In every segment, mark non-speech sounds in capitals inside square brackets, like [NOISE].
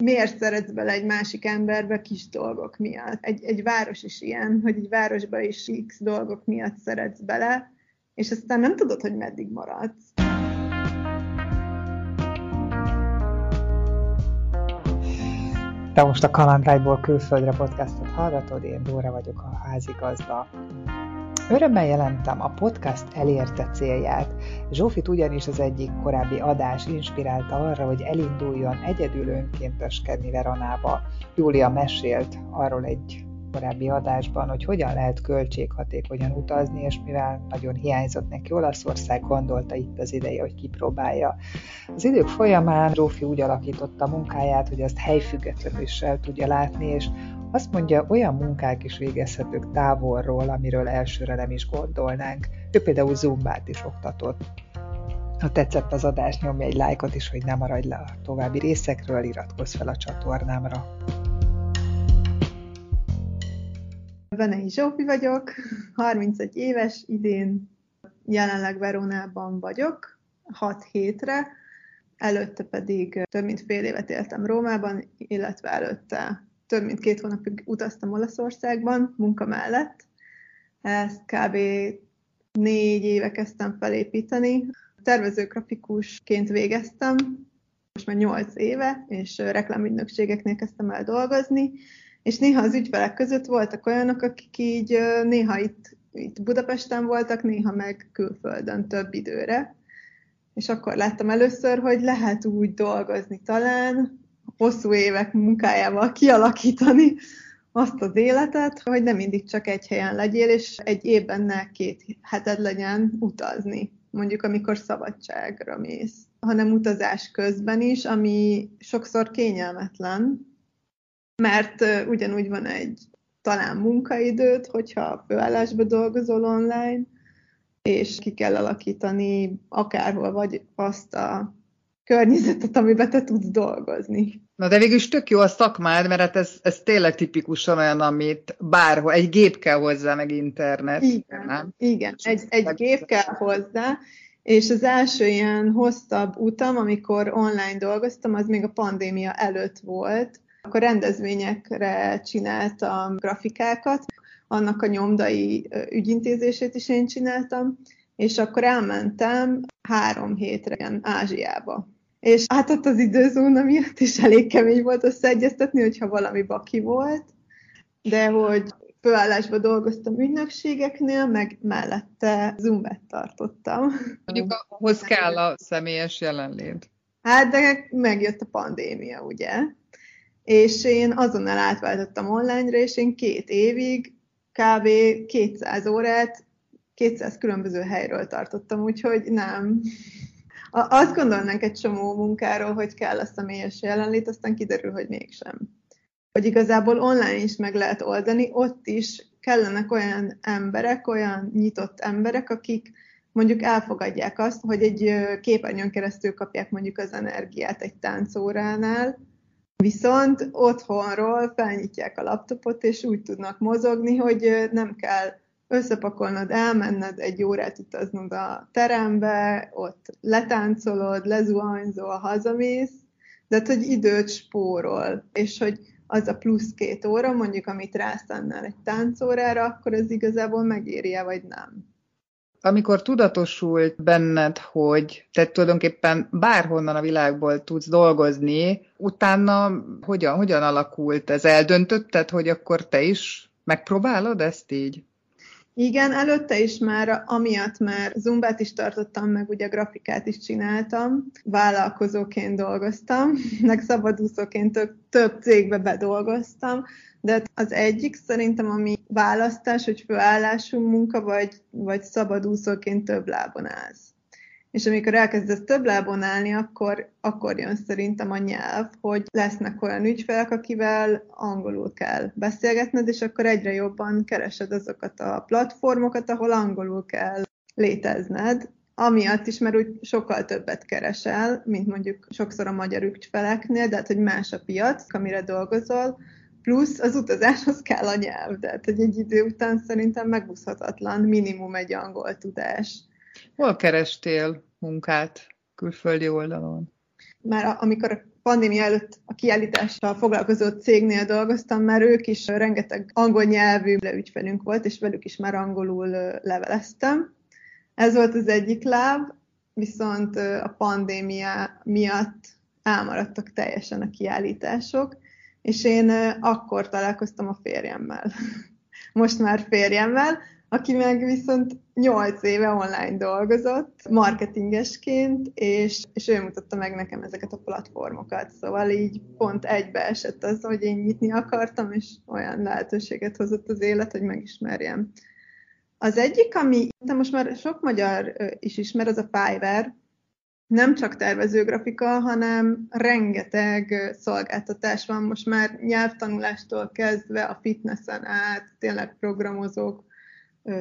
miért szeretsz bele egy másik emberbe kis dolgok miatt. Egy, egy város is ilyen, hogy egy városba is x dolgok miatt szeretsz bele, és aztán nem tudod, hogy meddig maradsz. Te most a Kalandrájból külföldre podcastot hallgatod, én Dóra vagyok a házigazda. Örömmel jelentem, a podcast elérte célját. Zsófit ugyanis az egyik korábbi adás inspirálta arra, hogy elinduljon egyedül önkénteskedni Veronába. Júlia mesélt arról egy korábbi adásban, hogy hogyan lehet költséghatékonyan utazni, és mivel nagyon hiányzott neki Olaszország, gondolta itt az ideje, hogy kipróbálja. Az idők folyamán Zsófi úgy alakította a munkáját, hogy azt helyfüggetlenül is el tudja látni, és azt mondja, olyan munkák is végezhetők távolról, amiről elsőre nem is gondolnánk. Ő például Zumbát is oktatott. Ha tetszett az adás, nyomj egy lájkot is, hogy ne maradj le a további részekről, iratkozz fel a csatornámra. Venei Zsófi vagyok, 31 éves, idén jelenleg Veronában vagyok, 6 hétre, előtte pedig több mint fél évet éltem Rómában, illetve előtte több mint két hónapig utaztam Olaszországban munka mellett. Ezt kb. négy éve kezdtem felépíteni. Tervezőgrafikusként végeztem, most már nyolc éve, és reklámügynökségeknél kezdtem el dolgozni, és néha az ügyfelek között voltak olyanok, akik így néha itt, itt Budapesten voltak, néha meg külföldön több időre. És akkor láttam először, hogy lehet úgy dolgozni talán, hosszú évek munkájával kialakítani azt az életet, hogy nem mindig csak egy helyen legyél, és egy évben ne két heted legyen utazni, mondjuk amikor szabadságra mész, hanem utazás közben is, ami sokszor kényelmetlen, mert ugyanúgy van egy talán munkaidőt, hogyha főállásba dolgozol online, és ki kell alakítani akárhol vagy azt a környezetet, amiben te tudsz dolgozni. Na de végül is tök jó a szakmád, mert hát ez, ez tényleg tipikusan olyan, amit bárhol, egy gép kell hozzá, meg internet. Igen, nem? igen. Egy, egy gép kell hozzá, és az első ilyen hosszabb utam, amikor online dolgoztam, az még a pandémia előtt volt. Akkor rendezvényekre csináltam grafikákat, annak a nyomdai ügyintézését is én csináltam, és akkor elmentem három hétre Ázsiába és hát ott az időzóna miatt is elég kemény volt összeegyeztetni, hogyha valami baki volt, de hogy főállásba dolgoztam ügynökségeknél, meg mellette Zoom-et tartottam. Mondjuk ahhoz kell a személyes jelenlét. Hát, de megjött a pandémia, ugye? És én azonnal átváltottam online-ra, és én két évig kb. 200 órát 200 különböző helyről tartottam, úgyhogy nem, azt gondolnánk egy csomó munkáról, hogy kell a személyes jelenlét, aztán kiderül, hogy mégsem. Hogy igazából online is meg lehet oldani, ott is kellenek olyan emberek, olyan nyitott emberek, akik mondjuk elfogadják azt, hogy egy képernyőn keresztül kapják mondjuk az energiát egy táncóránál, viszont otthonról felnyitják a laptopot, és úgy tudnak mozogni, hogy nem kell összepakolnod, elmenned, egy órát utaznod a terembe, ott letáncolod, lezuhanyzol, hazamész, de hát, hogy időt spórol, és hogy az a plusz két óra, mondjuk, amit rászánnál egy táncórára, akkor ez igazából megéri vagy nem. Amikor tudatosult benned, hogy te tulajdonképpen bárhonnan a világból tudsz dolgozni, utána hogyan, hogyan alakult ez? Eldöntötted, hogy akkor te is megpróbálod ezt így? Igen, előtte is már, amiatt már zumbát is tartottam, meg ugye grafikát is csináltam, vállalkozóként dolgoztam, [LAUGHS] meg szabadúszóként több, több cégbe bedolgoztam, de az egyik szerintem, ami választás, hogy főállású munka, vagy, vagy szabadúszóként több lábon állsz. És amikor elkezdesz több lábon állni, akkor, akkor jön szerintem a nyelv, hogy lesznek olyan ügyfelek, akivel angolul kell beszélgetned, és akkor egyre jobban keresed azokat a platformokat, ahol angolul kell létezned, amiatt is, mert úgy sokkal többet keresel, mint mondjuk sokszor a magyar ügyfeleknél, de hát, hogy más a piac, amire dolgozol, plusz az utazáshoz kell a nyelv, de hát, hogy egy idő után szerintem megúszhatatlan, minimum egy angol tudás. Hol kerestél munkát külföldi oldalon? Már amikor pandémia előtt a kiállítással foglalkozó cégnél dolgoztam, mert ők is rengeteg angol nyelvű ügyfelünk volt, és velük is már angolul leveleztem. Ez volt az egyik láb, viszont a pandémia miatt elmaradtak teljesen a kiállítások, és én akkor találkoztam a férjemmel. [LAUGHS] Most már férjemmel, aki meg viszont 8 éve online dolgozott, marketingesként, és, és ő mutatta meg nekem ezeket a platformokat. Szóval így pont egybe esett az, hogy én nyitni akartam, és olyan lehetőséget hozott az élet, hogy megismerjem. Az egyik, ami de most már sok magyar is ismer, az a Fiverr, nem csak tervezőgrafika, hanem rengeteg szolgáltatás van most már nyelvtanulástól kezdve a fitnessen át, tényleg programozók,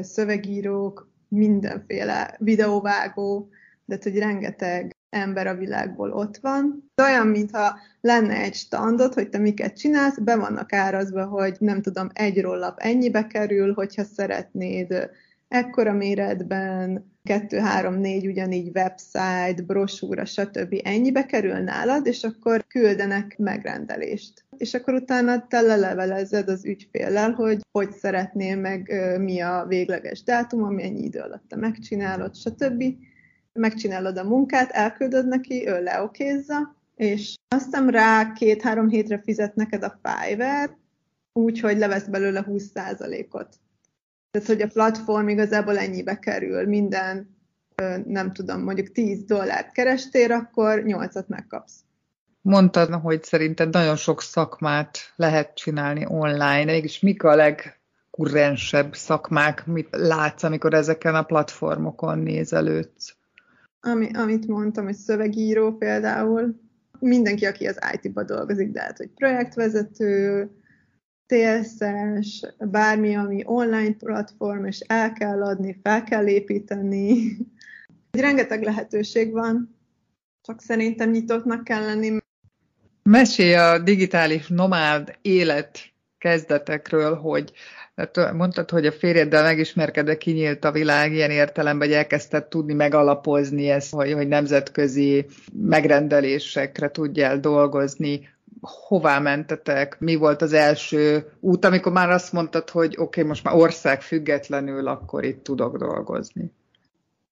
szövegírók, mindenféle videóvágó, de hogy rengeteg ember a világból ott van. Olyan, mintha lenne egy standot, hogy te miket csinálsz, be vannak árazva, hogy nem tudom, egy rollap ennyibe kerül, hogyha szeretnéd ekkora méretben, 2, 3, 4 ugyanígy website, brosúra, stb. ennyibe kerül nálad, és akkor küldenek megrendelést. És akkor utána te lelevelezed az ügyféllel, hogy hogy szeretnél, meg mi a végleges dátum, ami ennyi idő alatt te megcsinálod, stb. Megcsinálod a munkát, elküldöd neki, ő leokézza, és aztán rá két-három hétre fizet neked a Fiverr, úgy, hogy levesz belőle 20%-ot. Tehát, hogy a platform igazából ennyibe kerül, minden, nem tudom, mondjuk 10 dollárt kerestél, akkor 8-at megkapsz. Mondtad, hogy szerinted nagyon sok szakmát lehet csinálni online, mégis mik a legkurrensebb szakmák, mit látsz, amikor ezeken a platformokon nézelődsz? Ami, amit mondtam, hogy szövegíró például, mindenki, aki az IT-ba dolgozik, de hát, hogy projektvezető, TSS, bármi, ami online platform, és el kell adni, fel kell építeni. Rengeteg lehetőség van, csak szerintem nyitottnak kell lenni. Mesélj a digitális nomád élet kezdetekről, hogy hát mondtad, hogy a férjeddel megismerkedve kinyílt a világ ilyen értelemben, hogy elkezdted tudni megalapozni ezt, hogy, hogy nemzetközi megrendelésekre tudjál dolgozni. Hová mentetek, mi volt az első út, amikor már azt mondtad, hogy oké, okay, most már ország függetlenül, akkor itt tudok dolgozni?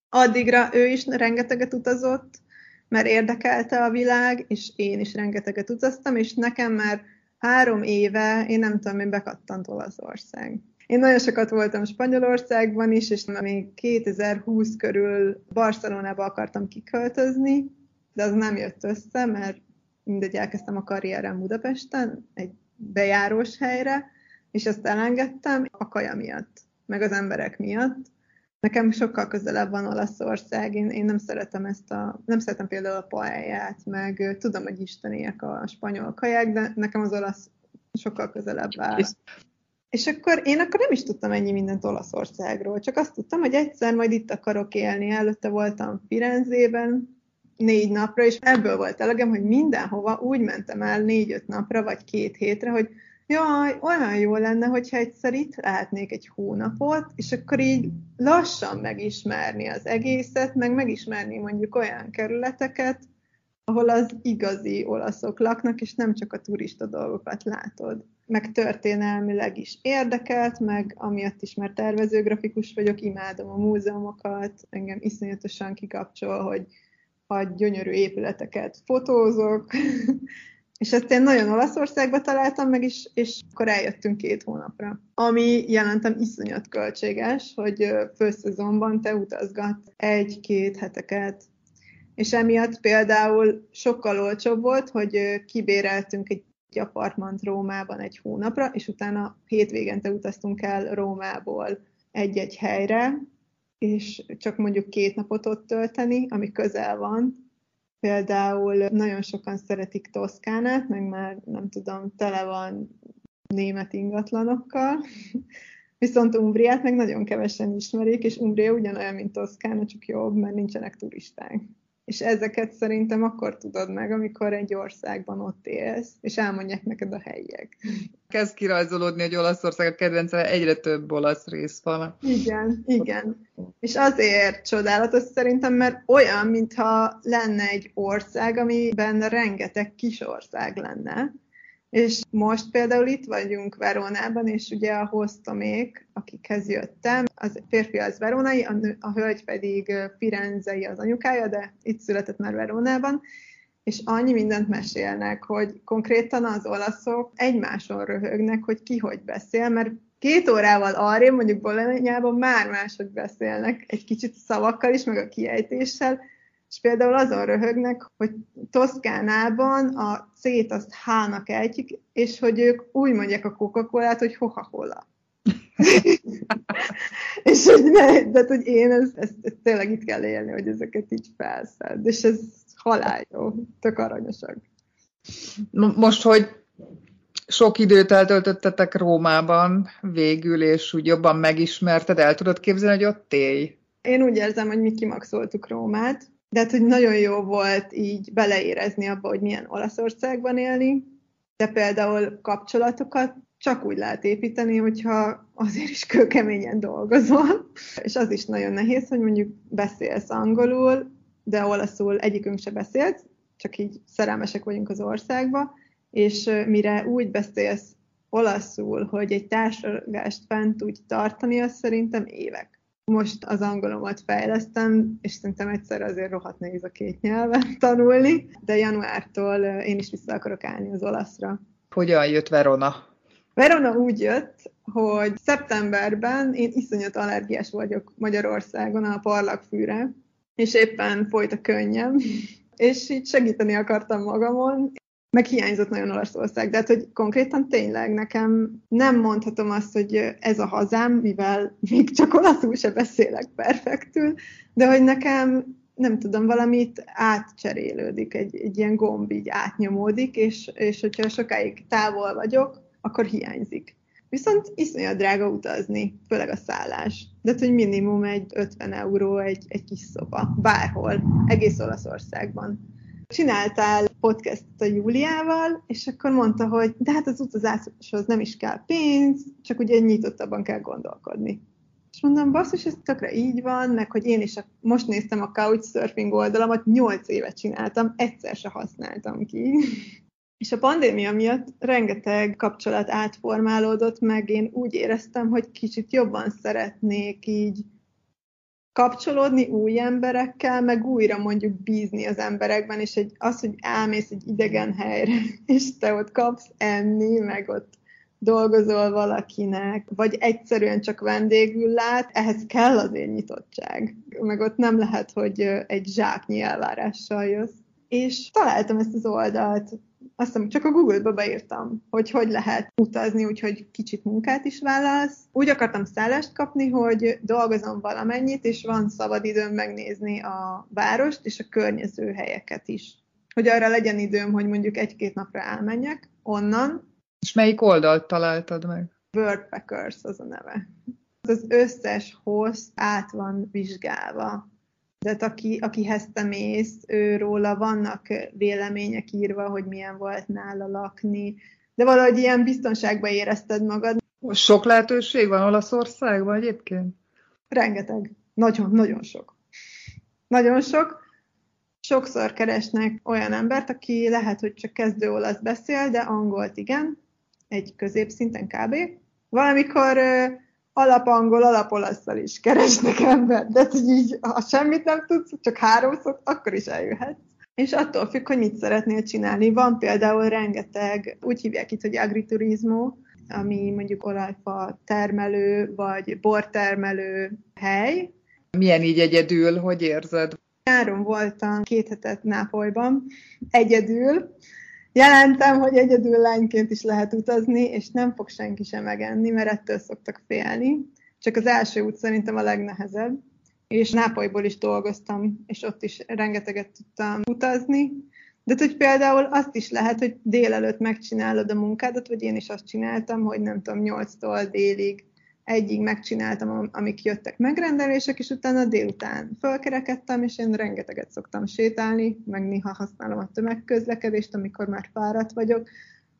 Addigra ő is rengeteget utazott, mert érdekelte a világ, és én is rengeteget utaztam, és nekem már három éve, én nem tudom, én bekattant Olaszország. Én nagyon sokat voltam Spanyolországban is, és még 2020 körül Barcelonába akartam kiköltözni, de az nem jött össze, mert mindegy, elkezdtem a karrierem Budapesten, egy bejárós helyre, és ezt elengedtem a kaja miatt, meg az emberek miatt. Nekem sokkal közelebb van Olaszország, én, én nem szeretem ezt a, nem szeretem például a paellát, meg tudom, hogy isteniek a spanyol kaják, de nekem az olasz sokkal közelebb áll. És akkor én akkor nem is tudtam ennyi mindent Olaszországról, csak azt tudtam, hogy egyszer majd itt akarok élni. Előtte voltam Firenzében, négy napra, és ebből volt elegem, hogy mindenhova úgy mentem el négy-öt napra, vagy két hétre, hogy jaj, olyan jó lenne, hogyha egyszer itt lehetnék egy hónapot, és akkor így lassan megismerni az egészet, meg megismerni mondjuk olyan kerületeket, ahol az igazi olaszok laknak, és nem csak a turista dolgokat látod. Meg történelmileg is érdekelt, meg amiatt is, mert tervezőgrafikus vagyok, imádom a múzeumokat, engem iszonyatosan kikapcsol, hogy ha gyönyörű épületeket fotózok, [LAUGHS] és ezt én nagyon Olaszországba találtam meg, is, és akkor eljöttünk két hónapra. Ami jelentem iszonyat költséges, hogy főszezonban te utazgat egy-két heteket, és emiatt például sokkal olcsóbb volt, hogy kibéreltünk egy apartmant Rómában egy hónapra, és utána hétvégente utaztunk el Rómából egy-egy helyre, és csak mondjuk két napot ott tölteni, ami közel van. Például nagyon sokan szeretik Toszkánát, meg már nem tudom, tele van német ingatlanokkal, [LAUGHS] viszont Umbriát meg nagyon kevesen ismerik, és Umbria ugyanolyan, mint Toszkána, csak jobb, mert nincsenek turisták. És ezeket szerintem akkor tudod meg, amikor egy országban ott élsz, és elmondják neked a helyiek. Kezd kirajzolódni, hogy Olaszország a kedvence, egyre több olasz rész van. Igen, igen. És azért csodálatos szerintem, mert olyan, mintha lenne egy ország, amiben rengeteg kis ország lenne. És most például itt vagyunk Verónában, és ugye a hoztomék, akikhez jöttem, az férfi az verónai, a, nő, a hölgy pedig firenzei az anyukája, de itt született már Verónában, és annyi mindent mesélnek, hogy konkrétan az olaszok egymáson röhögnek, hogy ki hogy beszél, mert két órával arrébb, mondjuk Bolonyában már máshogy beszélnek, egy kicsit szavakkal is, meg a kiejtéssel, és például azon röhögnek, hogy Toszkánában a C-t azt H-nak ejtjük, és hogy ők úgy mondják a Coca-Colát, hogy Coca-Cola. [LAUGHS] és hogy ne, de hogy én ezt, ezt, ezt, tényleg itt kell élni, hogy ezeket így felszed, és ez halál jó, tök aranyosak. Most, hogy sok időt eltöltöttetek Rómában végül, és úgy jobban megismerted, el tudod képzelni, hogy ott élj? Én úgy érzem, hogy mi kimaxoltuk Rómát, de hát, hogy nagyon jó volt így beleérezni abba, hogy milyen Olaszországban élni, de például kapcsolatokat csak úgy lehet építeni, hogyha azért is kőkeményen dolgozol. És az is nagyon nehéz, hogy mondjuk beszélsz angolul, de olaszul egyikünk se beszélt, csak így szerelmesek vagyunk az országba, és mire úgy beszélsz olaszul, hogy egy társadalmást fent tudj tartani, az szerintem évek most az angolomat fejlesztem, és szerintem egyszer azért rohadt nehéz a két nyelven [LAUGHS] tanulni, de januártól én is vissza akarok állni az olaszra. Hogyan jött Verona? Verona úgy jött, hogy szeptemberben én iszonyat allergiás vagyok Magyarországon a parlagfűre, és éppen folyt a könnyem, [LAUGHS] és így segíteni akartam magamon, meg hiányzott nagyon Olaszország, de hát, hogy konkrétan tényleg nekem nem mondhatom azt, hogy ez a hazám, mivel még csak olaszul se beszélek perfektül, de hogy nekem nem tudom, valamit átcserélődik, egy, egy ilyen gomb így átnyomódik, és, és hogyha sokáig távol vagyok, akkor hiányzik. Viszont iszonyat drága utazni, főleg a szállás. De hogy minimum egy 50 euró egy, egy kis szoba, bárhol, egész Olaszországban csináltál podcastot a Júliával, és akkor mondta, hogy de hát az utazáshoz nem is kell pénz, csak ugye nyitottabban kell gondolkodni. És mondom, basszus, ez tökre így van, meg hogy én is a, most néztem a Couchsurfing oldalamat, 8 évet csináltam, egyszer se használtam ki. [LAUGHS] És a pandémia miatt rengeteg kapcsolat átformálódott, meg én úgy éreztem, hogy kicsit jobban szeretnék így kapcsolódni új emberekkel, meg újra mondjuk bízni az emberekben, és egy, az, hogy elmész egy idegen helyre, [LAUGHS] és te ott kapsz enni, meg ott dolgozol valakinek, vagy egyszerűen csak vendégül lát, ehhez kell azért nyitottság. Meg ott nem lehet, hogy egy zsáknyi elvárással jössz. És találtam ezt az oldalt, azt hiszem, csak a Google-ba beírtam, hogy hogy lehet utazni, úgyhogy kicsit munkát is vállalsz. Úgy akartam szállást kapni, hogy dolgozom valamennyit, és van szabad időm megnézni a várost és a környező helyeket is. Hogy arra legyen időm, hogy mondjuk egy-két napra elmenjek onnan. És melyik oldalt találtad meg? Worldpackers az a neve. Az összes host át van vizsgálva tehát aki, akihez te mész, róla vannak vélemények írva, hogy milyen volt nála lakni, de valahogy ilyen biztonságban érezted magad. Sok lehetőség van Olaszországban egyébként? Rengeteg. Nagyon, nagyon sok. Nagyon sok. Sokszor keresnek olyan embert, aki lehet, hogy csak kezdő olasz beszél, de angolt igen, egy középszinten kb. Valamikor alapangol, alapolasszal is keresnek ember, de hogy így, ha semmit nem tudsz, csak háromszor, akkor is eljöhetsz. És attól függ, hogy mit szeretnél csinálni. Van például rengeteg, úgy hívják itt, hogy agriturizmó, ami mondjuk olajfa termelő, vagy bortermelő hely. Milyen így egyedül, hogy érzed? Nyáron voltam két hetet Nápolyban, egyedül, Jelentem, hogy egyedül lányként is lehet utazni, és nem fog senki sem megenni, mert ettől szoktak félni. Csak az első út szerintem a legnehezebb. És Nápolyból is dolgoztam, és ott is rengeteget tudtam utazni. De hogy például azt is lehet, hogy délelőtt megcsinálod a munkádat, vagy én is azt csináltam, hogy nem tudom, 8-tól délig egyig megcsináltam, amik jöttek megrendelések, és utána délután fölkerekedtem, és én rengeteget szoktam sétálni, meg néha használom a tömegközlekedést, amikor már fáradt vagyok,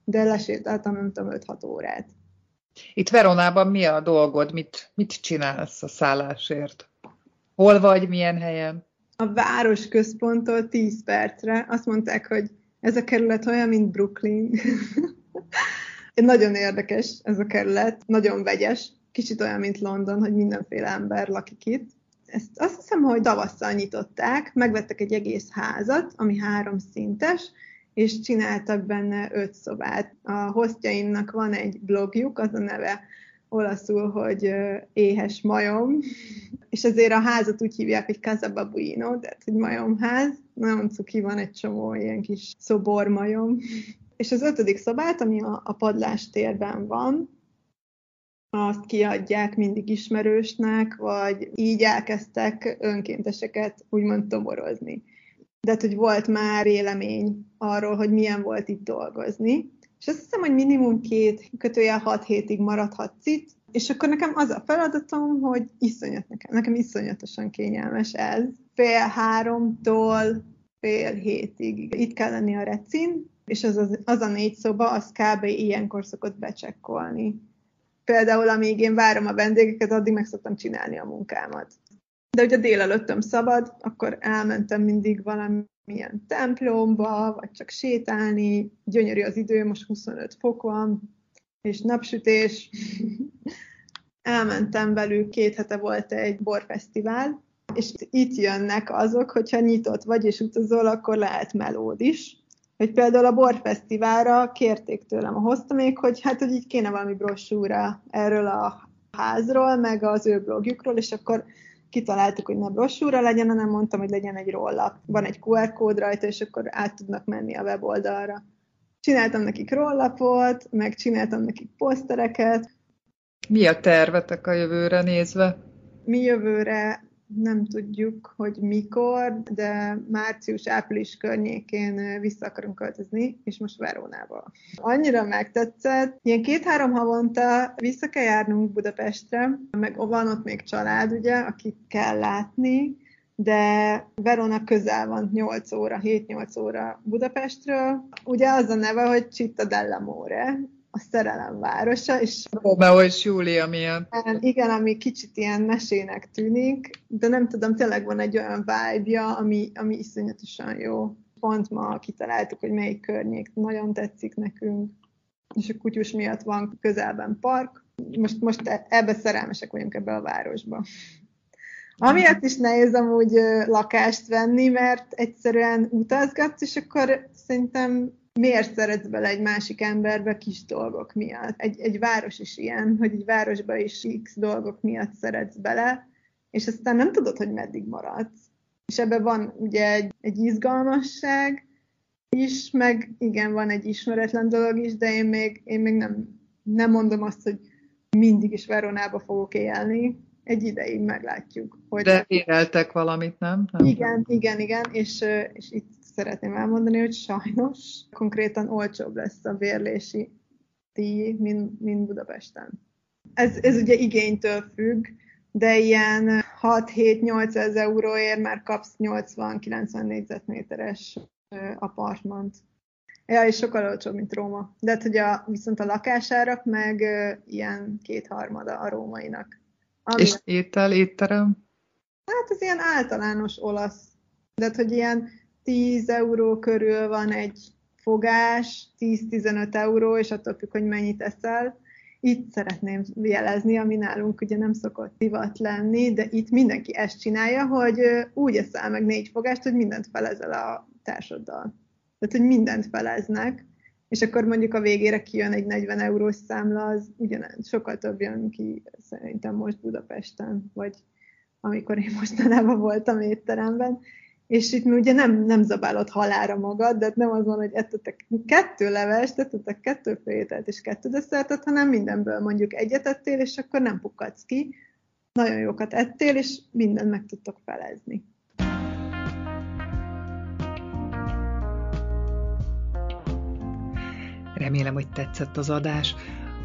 de lesétáltam, nem tudom, 5-6 órát. Itt Veronában mi a dolgod? Mit, mit csinálsz a szállásért? Hol vagy, milyen helyen? A város központtól 10 percre. Azt mondták, hogy ez a kerület olyan, mint Brooklyn. [LAUGHS] nagyon érdekes ez a kerület, nagyon vegyes, kicsit olyan, mint London, hogy mindenféle ember lakik itt. Ezt azt hiszem, hogy tavasszal nyitották, megvettek egy egész házat, ami három szintes, és csináltak benne öt szobát. A hostjaimnak van egy blogjuk, az a neve olaszul, hogy éhes majom, [LAUGHS] és ezért a házat úgy hívják, hogy Casa Babuino, tehát hogy majomház. Nagyon cuki van egy csomó ilyen kis szobormajom. [LAUGHS] És az ötödik szobát, ami a, a padlás térben van, azt kiadják mindig ismerősnek, vagy így elkezdtek önkénteseket úgymond toborozni. De hát, hogy volt már élemény arról, hogy milyen volt itt dolgozni. És azt hiszem, hogy minimum két kötője hat hétig maradhatsz itt, és akkor nekem az a feladatom, hogy iszonyat nekem, nekem iszonyatosan kényelmes ez. Fél háromtól fél hétig itt kell lenni a recin, és az, az, az a négy szoba, az kb. ilyenkor szokott becsekkolni. Például, amíg én várom a vendégeket, addig meg szoktam csinálni a munkámat. De ugye délelőttöm szabad, akkor elmentem mindig valamilyen templomba, vagy csak sétálni. Gyönyörű az idő, most 25 fok van, és napsütés. Elmentem velük, két hete volt egy borfesztivál, és itt jönnek azok, hogyha nyitott vagy és utazol, akkor lehet melód is. Hogy például a borfesztiválra kérték tőlem a hoztamék, hogy hát, hogy így kéne valami brossúra erről a házról, meg az ő blogjukról, és akkor kitaláltuk, hogy ne brossúra legyen, hanem mondtam, hogy legyen egy rollap. Van egy QR kód rajta, és akkor át tudnak menni a weboldalra. Csináltam nekik rollapot, meg csináltam nekik posztereket. Mi a tervetek a jövőre nézve? Mi jövőre nem tudjuk, hogy mikor, de március-április környékén vissza akarunk költözni, és most Verónába. Annyira megtetszett, ilyen két-három havonta vissza kell járnunk Budapestre, meg van ott még család, ugye, akit kell látni, de Verona közel van 8 óra, 7-8 óra Budapestről. Ugye az a neve, hogy Citta dell'Amore, a szerelem városa. És Romeo és Júlia miatt. Igen, ami kicsit ilyen mesének tűnik, de nem tudom, tényleg van egy olyan vibe ami, ami iszonyatosan jó. Pont ma kitaláltuk, hogy melyik környék nagyon tetszik nekünk, és a kutyus miatt van közelben park. Most, most e, ebbe szerelmesek vagyunk ebbe a városba. Amiatt is nehéz amúgy lakást venni, mert egyszerűen utazgatsz, és akkor szerintem miért szeretsz bele egy másik emberbe kis dolgok miatt? Egy, egy város is ilyen, hogy egy városba is x dolgok miatt szeretsz bele, és aztán nem tudod, hogy meddig maradsz. És ebben van ugye egy, egy izgalmasság is, meg igen, van egy ismeretlen dolog is, de én még, én még nem, nem mondom azt, hogy mindig is Veronába fogok élni, egy ideig meglátjuk. Hogy De éreltek valamit, nem? nem? Igen, igen, igen, és, és itt szeretném elmondani, hogy sajnos konkrétan olcsóbb lesz a bérlési díj, mint, mint Budapesten. Ez, ez ugye igénytől függ, de ilyen 6-7-8 ezer euróért már kapsz 80-90 négyzetméteres apartmant. Ja, és sokkal olcsóbb, mint Róma. De hát, hogy a, viszont a lakásárak meg ilyen kétharmada a rómainak. Ami és étel, étterem? Hát ez ilyen általános olasz. De hát, hogy ilyen 10 euró körül van egy fogás, 10-15 euró, és attól függ, hogy mennyit eszel. Itt szeretném jelezni, ami nálunk ugye nem szokott divat lenni, de itt mindenki ezt csinálja, hogy úgy eszel meg négy fogást, hogy mindent felezel a társaddal. Tehát, hogy mindent feleznek, és akkor mondjuk a végére kijön egy 40 eurós számla, az ugyanaz, sokkal több jön ki szerintem most Budapesten, vagy amikor én mostanában voltam étteremben, és itt mi ugye nem, nem zabálod halára magad, de nem az van, hogy ettetek kettő levest, ettetek kettő főételt és kettő desszertet, hanem mindenből mondjuk egyet ettél, és akkor nem pukkadsz ki. Nagyon jókat ettél, és mindent meg tudtok felezni. Remélem, hogy tetszett az adás.